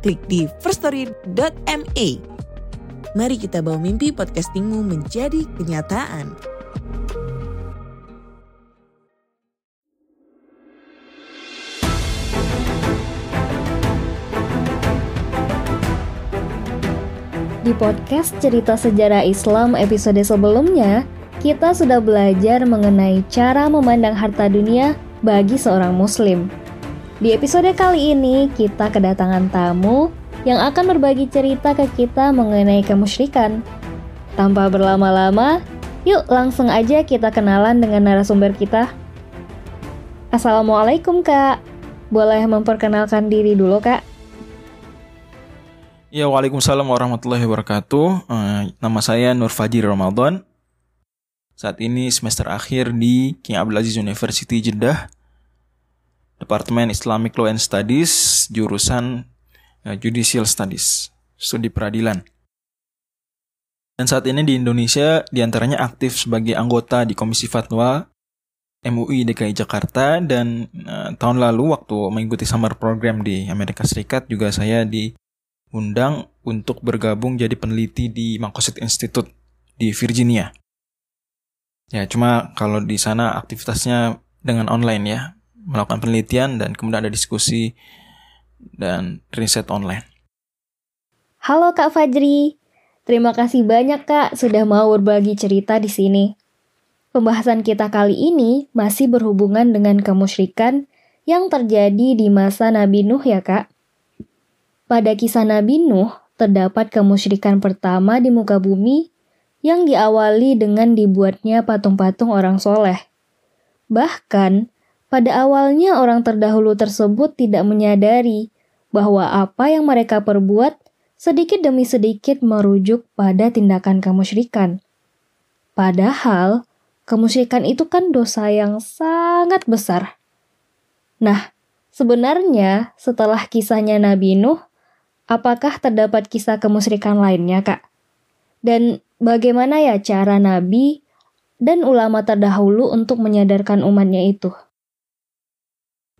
klik di firststory.me. Mari kita bawa mimpi podcastingmu menjadi kenyataan. Di podcast Cerita Sejarah Islam episode sebelumnya, kita sudah belajar mengenai cara memandang harta dunia bagi seorang muslim. Di episode kali ini, kita kedatangan tamu yang akan berbagi cerita ke kita mengenai kemusyrikan. Tanpa berlama-lama, yuk langsung aja kita kenalan dengan narasumber kita. Assalamualaikum Kak, boleh memperkenalkan diri dulu Kak? Ya, Waalaikumsalam warahmatullahi wabarakatuh. Uh, nama saya Nur Fajir Ramadan. Saat ini semester akhir di King Abdulaziz University Jeddah. Departemen Islamic Law and Studies, jurusan uh, Judicial Studies, studi peradilan. Dan saat ini di Indonesia di antaranya aktif sebagai anggota di Komisi Fatwa MUI DKI Jakarta dan uh, tahun lalu waktu mengikuti summer program di Amerika Serikat juga saya di undang untuk bergabung jadi peneliti di Makosit Institute di Virginia. Ya, cuma kalau di sana aktivitasnya dengan online ya, melakukan penelitian dan kemudian ada diskusi dan riset online. Halo Kak Fajri, terima kasih banyak Kak sudah mau berbagi cerita di sini. Pembahasan kita kali ini masih berhubungan dengan kemusyrikan yang terjadi di masa Nabi Nuh ya Kak. Pada kisah Nabi Nuh, terdapat kemusyrikan pertama di muka bumi yang diawali dengan dibuatnya patung-patung orang soleh. Bahkan, pada awalnya orang terdahulu tersebut tidak menyadari bahwa apa yang mereka perbuat sedikit demi sedikit merujuk pada tindakan kemusyrikan. Padahal, kemusyrikan itu kan dosa yang sangat besar. Nah, sebenarnya setelah kisahnya Nabi Nuh, apakah terdapat kisah kemusyrikan lainnya, Kak? Dan bagaimana ya cara Nabi dan ulama terdahulu untuk menyadarkan umatnya itu?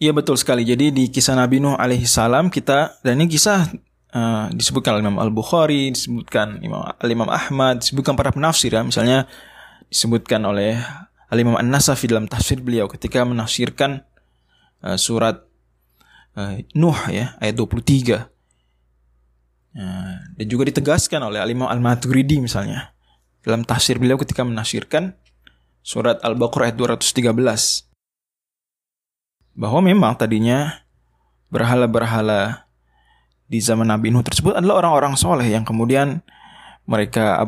Iya betul sekali. Jadi di kisah Nabi Nuh alaihi salam kita dan ini kisah uh, disebutkan oleh Imam Al Bukhari, disebutkan Imam Al Imam Ahmad, disebutkan para penafsir ya. Misalnya disebutkan oleh Al Imam An Nasafi dalam tafsir beliau ketika menafsirkan uh, surat uh, Nuh ya ayat 23 Nah, dan juga ditegaskan oleh Al-Imam Al-Maturidi misalnya dalam tafsir beliau ketika menafsirkan surat Al-Baqarah ayat 213 bahwa memang tadinya berhala-berhala di zaman Nabi Nuh tersebut adalah orang-orang soleh yang kemudian mereka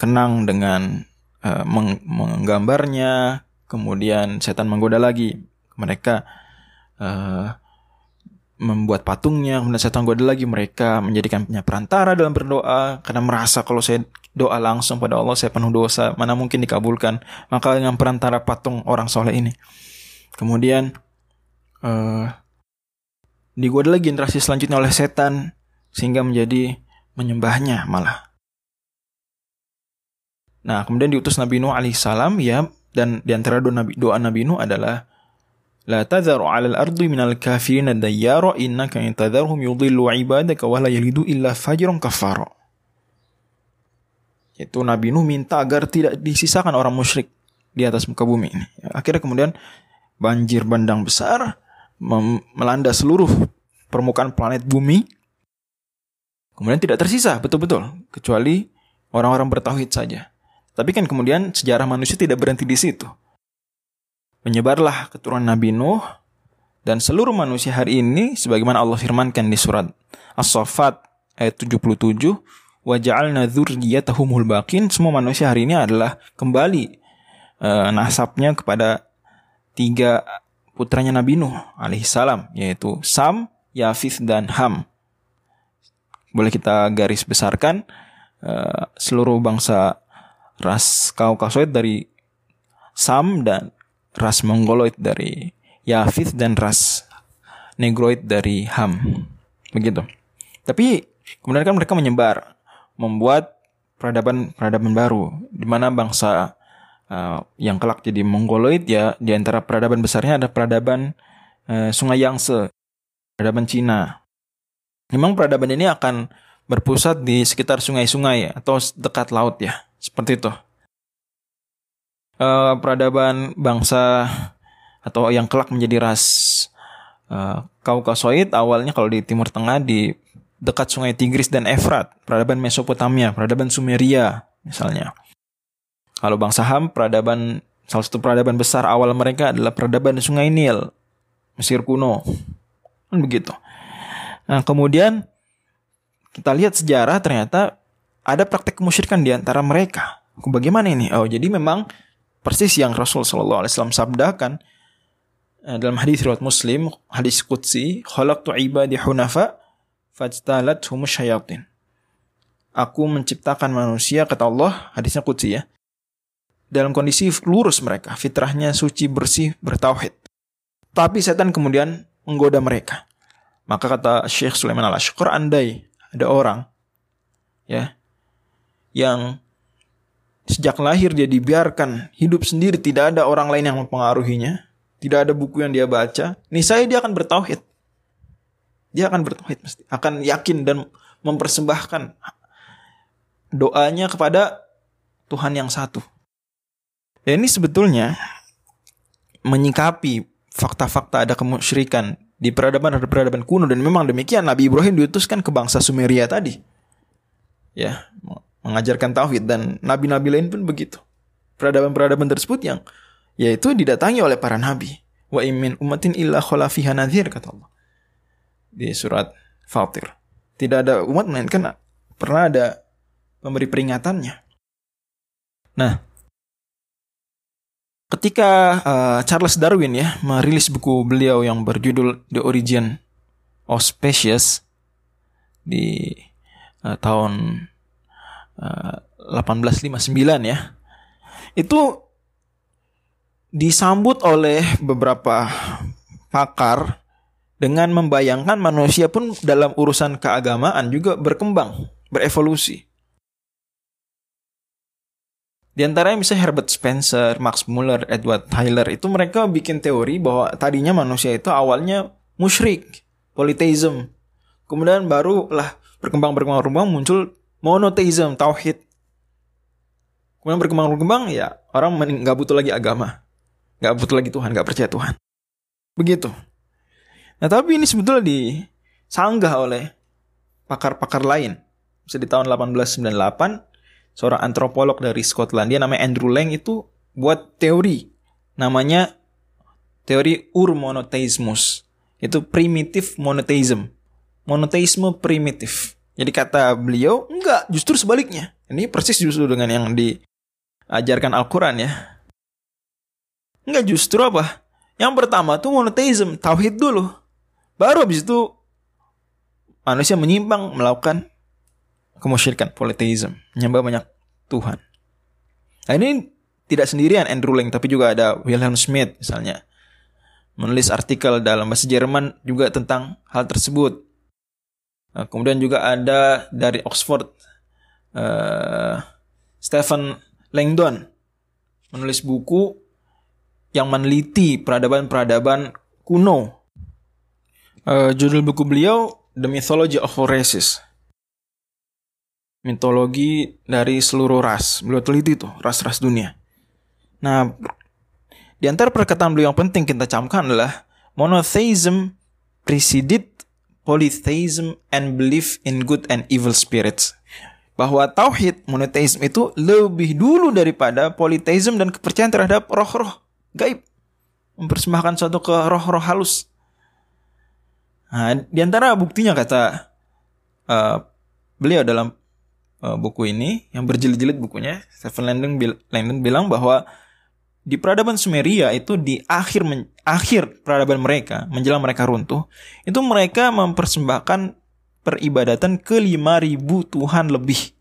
kenang dengan uh, meng menggambarnya, kemudian setan menggoda lagi mereka uh, membuat patungnya, kemudian setan goda lagi mereka menjadikannya perantara dalam berdoa karena merasa kalau saya doa langsung pada Allah saya penuh dosa, mana mungkin dikabulkan. Maka dengan perantara patung orang soleh ini. Kemudian uh, digoda lagi generasi selanjutnya oleh setan sehingga menjadi menyembahnya malah. Nah, kemudian diutus Nabi Nuh alaihissalam ya dan di antara doa Nabi, doa Nabi Nuh adalah La tadharu 'alal ardi minal kafirin dayyara innaka in tadharhum yudhillu 'ibadaka wa la yalidu illa fajran kafara. Itu Nabi Nuh minta agar tidak disisakan orang musyrik di atas muka bumi ini. Akhirnya kemudian banjir bandang besar melanda seluruh permukaan planet bumi. Kemudian tidak tersisa betul-betul kecuali orang-orang bertauhid saja. Tapi kan kemudian sejarah manusia tidak berhenti di situ menyebarlah keturunan Nabi Nuh dan seluruh manusia hari ini sebagaimana Allah firmankan di surat As-Saffat ayat 77 wa ja'alna dzurriyyatahumul baqin semua manusia hari ini adalah kembali uh, nasabnya kepada tiga putranya Nabi Nuh alaihissalam yaitu Sam, Yafith dan Ham. boleh kita garis besarkan uh, seluruh bangsa ras Kaukasoid dari Sam dan ras Mongoloid dari Yafith dan ras Negroid dari Ham. Begitu. Tapi kemudian kan mereka menyebar, membuat peradaban-peradaban baru di mana bangsa uh, yang kelak jadi Mongoloid ya di antara peradaban besarnya ada peradaban uh, Sungai Yangtze, peradaban Cina. Memang peradaban ini akan berpusat di sekitar sungai-sungai atau dekat laut ya, seperti itu. Uh, peradaban bangsa atau yang kelak menjadi ras uh, Kaukasoid awalnya kalau di Timur Tengah di dekat sungai Tigris dan Efrat, peradaban Mesopotamia, peradaban Sumeria misalnya. Kalau bangsa Ham, peradaban salah satu peradaban besar awal mereka adalah peradaban Sungai Nil, Mesir kuno. Kan begitu. Nah, kemudian kita lihat sejarah ternyata ada praktek kemusyrikan di antara mereka. Bagaimana ini? Oh, jadi memang persis yang Rasul Shallallahu Alaihi Wasallam sabdakan Eh, dalam hadis riwayat Muslim, hadis qudsi, khalaqtu ibadi hunafa fajtalat humus syayatin. Aku menciptakan manusia kata Allah, hadisnya qudsi ya. Dalam kondisi lurus mereka, fitrahnya suci, bersih, bertauhid. Tapi setan kemudian menggoda mereka. Maka kata Syekh Sulaiman al-Ashqar, andai ada orang ya yang sejak lahir dia dibiarkan hidup sendiri tidak ada orang lain yang mempengaruhinya tidak ada buku yang dia baca, nih saya dia akan bertauhid. Dia akan bertauhid mesti, akan yakin dan mempersembahkan doanya kepada Tuhan yang satu. Dan ini sebetulnya menyikapi fakta-fakta ada kemusyrikan di peradaban ada peradaban kuno dan memang demikian Nabi Ibrahim diutuskan ke bangsa Sumeria tadi. Ya, mengajarkan tauhid dan nabi-nabi lain pun begitu. Peradaban-peradaban tersebut yang yaitu didatangi oleh para nabi. Wa imin umatin illa kholafiha nadhir kata Allah. Di surat Fatir. Tidak ada umat melainkan pernah ada memberi peringatannya. Nah, ketika uh, Charles Darwin ya merilis buku beliau yang berjudul The Origin of Species di uh, tahun uh, eh, 1859 ya. Itu disambut oleh beberapa pakar dengan membayangkan manusia pun dalam urusan keagamaan juga berkembang, berevolusi. Di antaranya misalnya Herbert Spencer, Max Muller, Edward Tyler itu mereka bikin teori bahwa tadinya manusia itu awalnya musyrik, polytheism. Kemudian barulah berkembang berkembang berkembang muncul monotheism, tauhid. Kemudian berkembang berkembang ya orang nggak butuh lagi agama. Gak butuh lagi Tuhan, gak percaya Tuhan. Begitu. Nah tapi ini sebetulnya disanggah oleh pakar-pakar lain. Bisa di tahun 1898, seorang antropolog dari Skotlandia namanya Andrew Lang itu buat teori. Namanya teori ur monotheismus. Itu primitive monotheism. Monotheisme primitif. Jadi kata beliau, enggak, justru sebaliknya. Ini persis justru dengan yang diajarkan Al-Quran ya. Enggak justru apa? Yang pertama tuh monotheism, tauhid dulu. Baru habis itu manusia menyimpang melakukan kemusyrikan, polytheism, menyembah banyak Tuhan. Nah ini tidak sendirian Andrew Lang, tapi juga ada Wilhelm Schmidt misalnya. Menulis artikel dalam bahasa Jerman juga tentang hal tersebut. Nah, kemudian juga ada dari Oxford, uh, Stephen Langdon menulis buku yang meneliti peradaban-peradaban kuno. Uh, judul buku beliau The Mythology of Races. Mitologi dari seluruh ras. Beliau teliti tuh ras-ras dunia. Nah, di antara perkataan beliau yang penting kita camkan adalah monotheism preceded polytheism and belief in good and evil spirits. Bahwa tauhid monotheism itu lebih dulu daripada polytheism dan kepercayaan terhadap roh-roh gaib mempersembahkan suatu ke roh-roh halus. Nah, di antara buktinya kata uh, beliau dalam uh, buku ini yang berjilid-jilid bukunya, Stephen Landon, bil Landon bilang bahwa di peradaban Sumeria itu di akhir akhir peradaban mereka menjelang mereka runtuh itu mereka mempersembahkan peribadatan ke 5000 Tuhan lebih.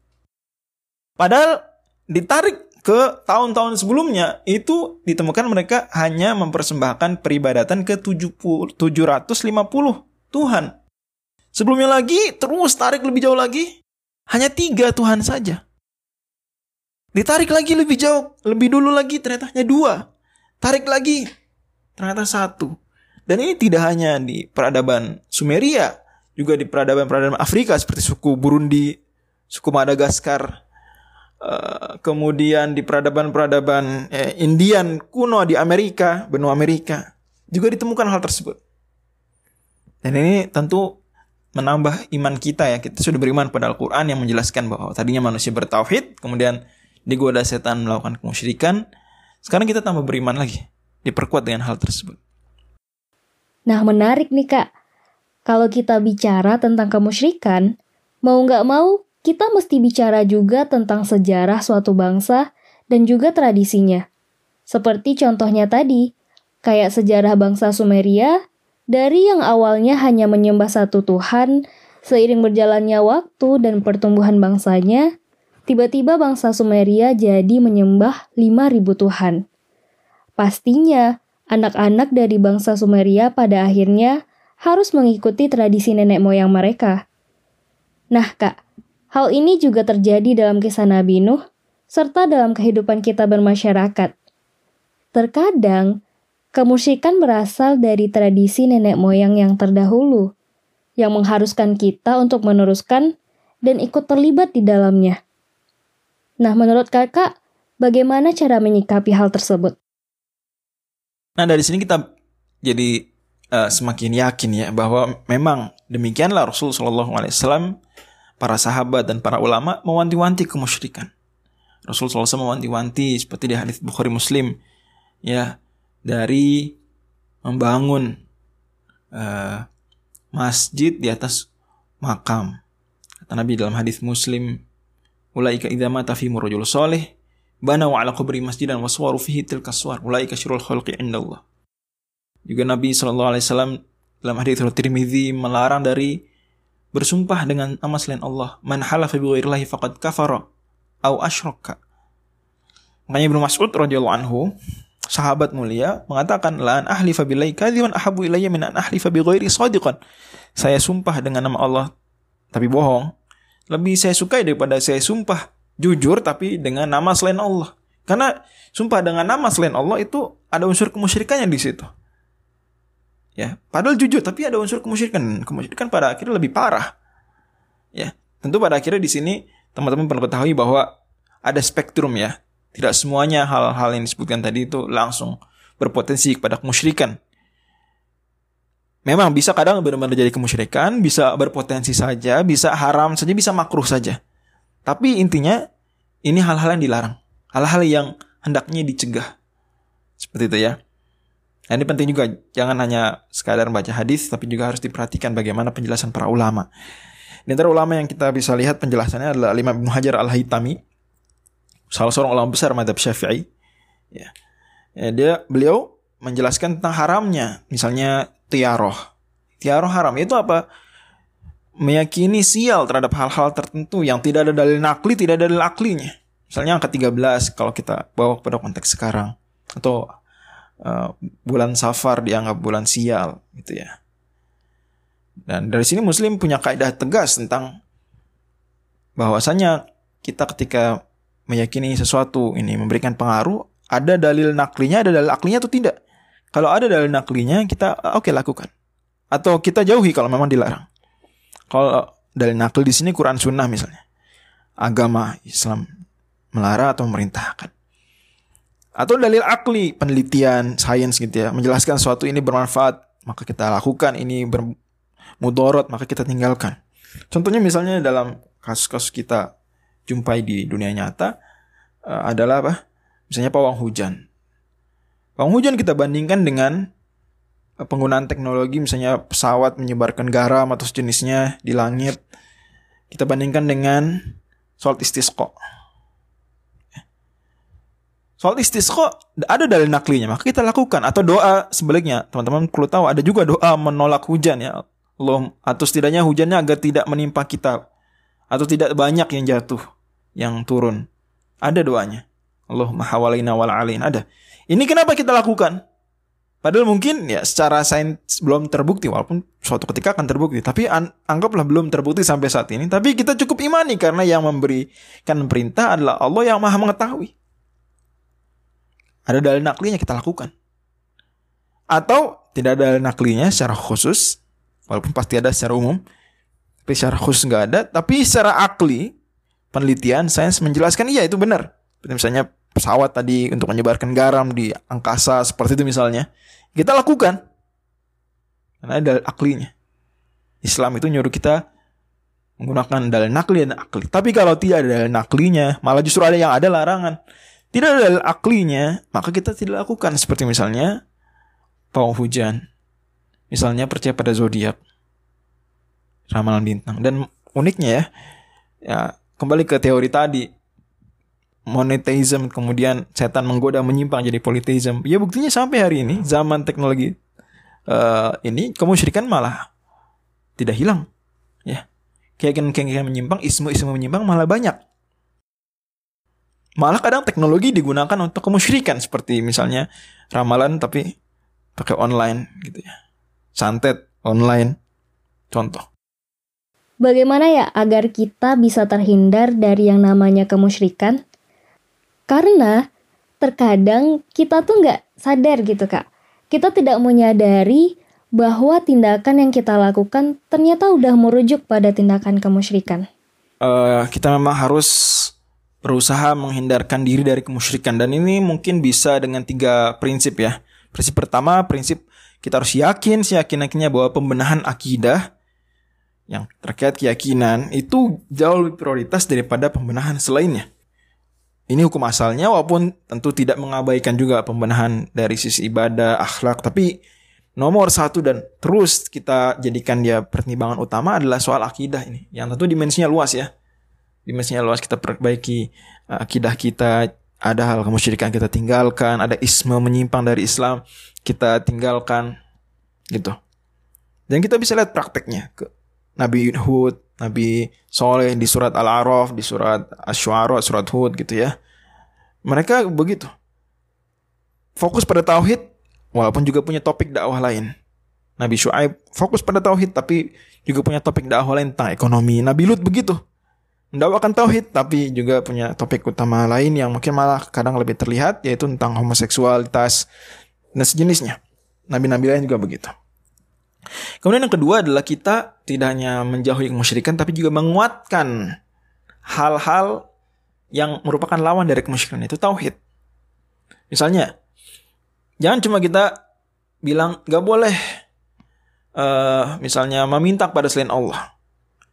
Padahal ditarik ke tahun-tahun sebelumnya itu ditemukan mereka hanya mempersembahkan peribadatan ke 70, 750 Tuhan. Sebelumnya lagi terus tarik lebih jauh lagi hanya tiga Tuhan saja. Ditarik lagi lebih jauh, lebih dulu lagi ternyata hanya dua. Tarik lagi ternyata satu. Dan ini tidak hanya di peradaban Sumeria, juga di peradaban-peradaban Afrika seperti suku Burundi, suku Madagaskar, uh, kemudian di peradaban-peradaban eh, Indian kuno di Amerika, benua Amerika, juga ditemukan hal tersebut. Dan ini tentu menambah iman kita ya. Kita sudah beriman pada Al-Quran yang menjelaskan bahwa tadinya manusia bertauhid, kemudian digoda setan melakukan kemusyrikan. Sekarang kita tambah beriman lagi, diperkuat dengan hal tersebut. Nah menarik nih kak, kalau kita bicara tentang kemusyrikan, mau nggak mau, kita mesti bicara juga tentang sejarah suatu bangsa dan juga tradisinya. Seperti contohnya tadi, kayak sejarah bangsa Sumeria, dari yang awalnya hanya menyembah satu Tuhan, seiring berjalannya waktu dan pertumbuhan bangsanya, tiba-tiba bangsa Sumeria jadi menyembah 5000 Tuhan. Pastinya, anak-anak dari bangsa Sumeria pada akhirnya harus mengikuti tradisi nenek moyang mereka. Nah, Kak, hal ini juga terjadi dalam kisah Nabi Nuh serta dalam kehidupan kita bermasyarakat. Terkadang, kemusyrikan berasal dari tradisi nenek moyang yang terdahulu, yang mengharuskan kita untuk meneruskan dan ikut terlibat di dalamnya. Nah, menurut kakak, bagaimana cara menyikapi hal tersebut? Nah, dari sini kita jadi uh, semakin yakin ya bahwa memang demikianlah Rasul Shallallahu Alaihi Wasallam, para sahabat dan para ulama mewanti-wanti kemusyrikan. Rasul SAW mewanti-wanti seperti di hadis Bukhari Muslim ya dari membangun uh, masjid di atas makam. Kata Nabi dalam hadis Muslim, "Ulaika idza mata fi rajul salih, bana wa ala qabri masjidan waswaru fihi tilka suwar. Ulaika syirul khalqi indallah." Juga Nabi Shallallahu Alaihi Wasallam dalam hadis Tirmidzi melarang dari bersumpah dengan nama selain Allah. Man halafa bi faqad kafara au asyraka. Makanya Ibnu Mas'ud radhiyallahu anhu, sahabat mulia mengatakan la an ahlifa billahi kadziban ahabu ilayya min an ahlifa ghairi shadiqan. Saya sumpah dengan nama Allah tapi bohong. Lebih saya sukai daripada saya sumpah jujur tapi dengan nama selain Allah. Karena sumpah dengan nama selain Allah itu ada unsur kemusyrikannya di situ. Ya, padahal jujur tapi ada unsur kemusyrikan. Kemusyrikan pada akhirnya lebih parah. Ya, tentu pada akhirnya di sini teman-teman perlu ketahui bahwa ada spektrum ya. Tidak semuanya hal-hal yang disebutkan tadi itu langsung berpotensi kepada kemusyrikan. Memang bisa kadang benar-benar jadi kemusyrikan, bisa berpotensi saja, bisa haram saja, bisa makruh saja. Tapi intinya ini hal-hal yang dilarang, hal-hal yang hendaknya dicegah. Seperti itu ya. Nah, ini penting juga, jangan hanya sekadar baca hadis, tapi juga harus diperhatikan bagaimana penjelasan para ulama. Di antara ulama yang kita bisa lihat penjelasannya adalah Imam Ibnu Hajar Al-Haytami, salah seorang ulama besar madhab Syafi'i. Ya. ya. dia beliau menjelaskan tentang haramnya, misalnya tiaroh. Tiaroh haram itu apa? Meyakini sial terhadap hal-hal tertentu yang tidak ada dalil nakli, tidak ada dalil aklinya. Misalnya angka 13 kalau kita bawa pada konteks sekarang. Atau uh, bulan Safar dianggap bulan sial gitu ya. Dan dari sini Muslim punya kaidah tegas tentang bahwasanya kita ketika meyakini sesuatu ini memberikan pengaruh, ada dalil naklinya, ada dalil aklinya atau tidak. Kalau ada dalil naklinya, kita oke okay, lakukan. Atau kita jauhi kalau memang dilarang. Kalau dalil nakli di sini Quran Sunnah misalnya. Agama Islam melarang atau memerintahkan atau dalil akli penelitian sains gitu ya menjelaskan sesuatu ini bermanfaat maka kita lakukan ini bermudorot maka kita tinggalkan contohnya misalnya dalam kasus-kasus kita jumpai di dunia nyata uh, adalah apa? Misalnya pawang hujan. Pawang hujan kita bandingkan dengan uh, penggunaan teknologi misalnya pesawat menyebarkan garam atau sejenisnya di langit. Kita bandingkan dengan sholat istisqa Soal istisqa ada dalil naklinya, maka kita lakukan. Atau doa sebaliknya. Teman-teman perlu tahu ada juga doa menolak hujan ya. Allah atau setidaknya hujannya agar tidak menimpa kita atau tidak banyak yang jatuh yang turun. Ada doanya. Allahumma hawalaina wal alain ada. Ini kenapa kita lakukan? Padahal mungkin ya secara sains belum terbukti walaupun suatu ketika akan terbukti. Tapi an anggaplah belum terbukti sampai saat ini. Tapi kita cukup imani karena yang memberikan perintah adalah Allah yang maha mengetahui. Ada dalil naklinya kita lakukan. Atau tidak ada dalil naklinya secara khusus. Walaupun pasti ada secara umum. Tapi secara khusus nggak ada. Tapi secara akli, penelitian, sains menjelaskan iya itu benar. Misalnya pesawat tadi untuk menyebarkan garam di angkasa seperti itu misalnya kita lakukan. Karena ada aklinya. Islam itu nyuruh kita menggunakan dalil nakli dan akli. Tapi kalau tidak ada dalil naklinya, malah justru ada yang ada larangan. Tidak ada dalil aklinya, maka kita tidak lakukan. Seperti misalnya pawang hujan. Misalnya percaya pada zodiak. Ramalan bintang. Dan uniknya ya, ya kembali ke teori tadi. Monetism kemudian setan menggoda menyimpang jadi politeism ya buktinya sampai hari ini zaman teknologi uh, ini kemusyrikan malah tidak hilang. Ya. Keyakinan-keyakinan menyimpang ismu-ismu menyimpang malah banyak. Malah kadang teknologi digunakan untuk kemusyrikan seperti misalnya ramalan tapi pakai online gitu ya. Santet online. Contoh Bagaimana ya agar kita bisa terhindar dari yang namanya kemusyrikan? Karena terkadang kita tuh nggak sadar gitu kak. Kita tidak menyadari bahwa tindakan yang kita lakukan ternyata udah merujuk pada tindakan kemusyrikan. Uh, kita memang harus berusaha menghindarkan diri dari kemusyrikan dan ini mungkin bisa dengan tiga prinsip ya. Prinsip pertama, prinsip kita harus yakin seyakin-yakinnya bahwa pembenahan akidah yang terkait keyakinan itu jauh lebih prioritas daripada pembenahan selainnya. Ini hukum asalnya walaupun tentu tidak mengabaikan juga pembenahan dari sisi ibadah, akhlak, tapi nomor satu dan terus kita jadikan dia pertimbangan utama adalah soal akidah ini. Yang tentu dimensinya luas ya. Dimensinya luas kita perbaiki uh, akidah kita, ada hal kemusyrikan kita tinggalkan, ada isme menyimpang dari Islam kita tinggalkan gitu. Dan kita bisa lihat prakteknya Nabi Hud, Nabi Soleh di surat Al-Araf, di surat Ash-Shu'ara, surat Hud gitu ya. Mereka begitu. Fokus pada tauhid walaupun juga punya topik dakwah lain. Nabi Shu'aib fokus pada tauhid tapi juga punya topik dakwah lain tentang ekonomi. Nabi Lut begitu. Mendakwakan tauhid tapi juga punya topik utama lain yang mungkin malah kadang lebih terlihat yaitu tentang homoseksualitas dan sejenisnya. Nabi-nabi lain juga begitu. Kemudian yang kedua adalah kita tidak hanya menjauhi kemusyrikan tapi juga menguatkan hal-hal yang merupakan lawan dari kemusyrikan itu tauhid. Misalnya, jangan cuma kita bilang gak boleh uh, misalnya meminta pada selain Allah.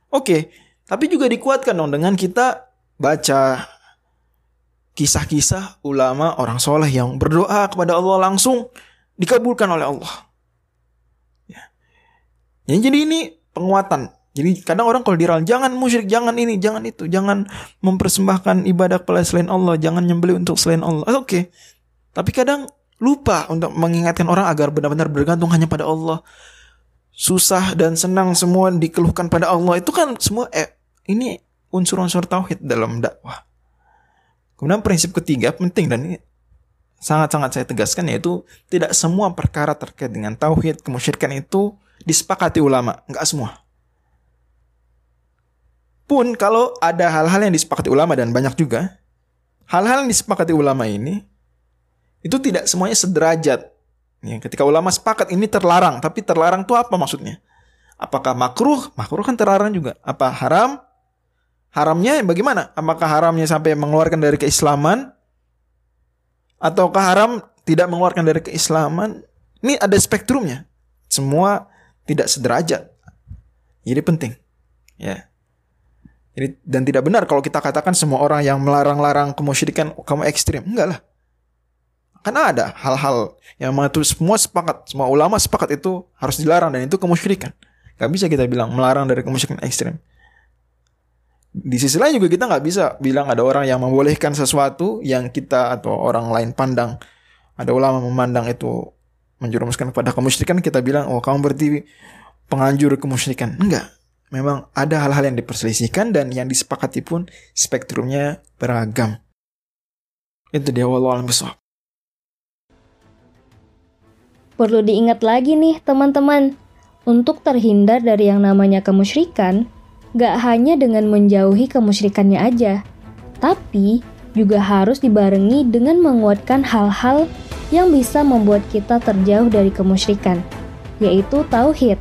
Oke, okay, tapi juga dikuatkan dong dengan kita baca kisah-kisah ulama orang soleh yang berdoa kepada Allah langsung dikabulkan oleh Allah. Ya, jadi ini penguatan. Jadi kadang orang kalau diralat jangan musyrik, jangan ini, jangan itu, jangan mempersembahkan ibadah kepada selain Allah, jangan nyembelih untuk selain Allah. Oke. Okay. Tapi kadang lupa untuk mengingatkan orang agar benar-benar bergantung hanya pada Allah. Susah dan senang semua dikeluhkan pada Allah. Itu kan semua eh, ini unsur-unsur tauhid dalam dakwah. Kemudian prinsip ketiga penting dan ini sangat-sangat saya tegaskan yaitu tidak semua perkara terkait dengan tauhid kemusyrikan itu disepakati ulama, nggak semua. Pun kalau ada hal-hal yang disepakati ulama dan banyak juga, hal-hal yang disepakati ulama ini itu tidak semuanya sederajat. Ya, ketika ulama sepakat ini terlarang, tapi terlarang itu apa maksudnya? Apakah makruh? Makruh kan terlarang juga. Apa haram? Haramnya bagaimana? Apakah haramnya sampai mengeluarkan dari keislaman? Ataukah haram tidak mengeluarkan dari keislaman? Ini ada spektrumnya. Semua tidak sederajat. Jadi penting. Ya. Jadi, dan tidak benar kalau kita katakan semua orang yang melarang-larang kemusyrikan kamu ekstrim. Enggak lah. Karena ada hal-hal yang mengatur semua sepakat, semua ulama sepakat itu harus dilarang dan itu kemusyrikan. Gak bisa kita bilang melarang dari kemusyrikan ekstrim. Di sisi lain juga kita nggak bisa bilang ada orang yang membolehkan sesuatu yang kita atau orang lain pandang. Ada ulama memandang itu menjerumuskan kepada kemusyrikan kita bilang oh kamu berarti penganjur kemusyrikan. Enggak. Memang ada hal-hal yang diperselisihkan dan yang disepakati pun spektrumnya beragam. Itu dia walau besok. Perlu diingat lagi nih teman-teman, untuk terhindar dari yang namanya kemusyrikan, gak hanya dengan menjauhi kemusyrikannya aja, tapi juga harus dibarengi dengan menguatkan hal-hal yang bisa membuat kita terjauh dari kemusyrikan, yaitu tauhid.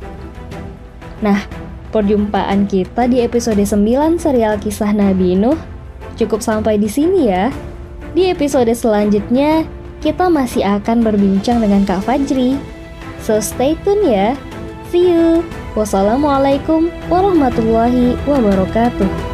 Nah, perjumpaan kita di episode 9 serial kisah Nabi Nuh cukup sampai di sini ya. Di episode selanjutnya, kita masih akan berbincang dengan Kak Fajri. So stay tune ya. See you. Wassalamualaikum warahmatullahi wabarakatuh.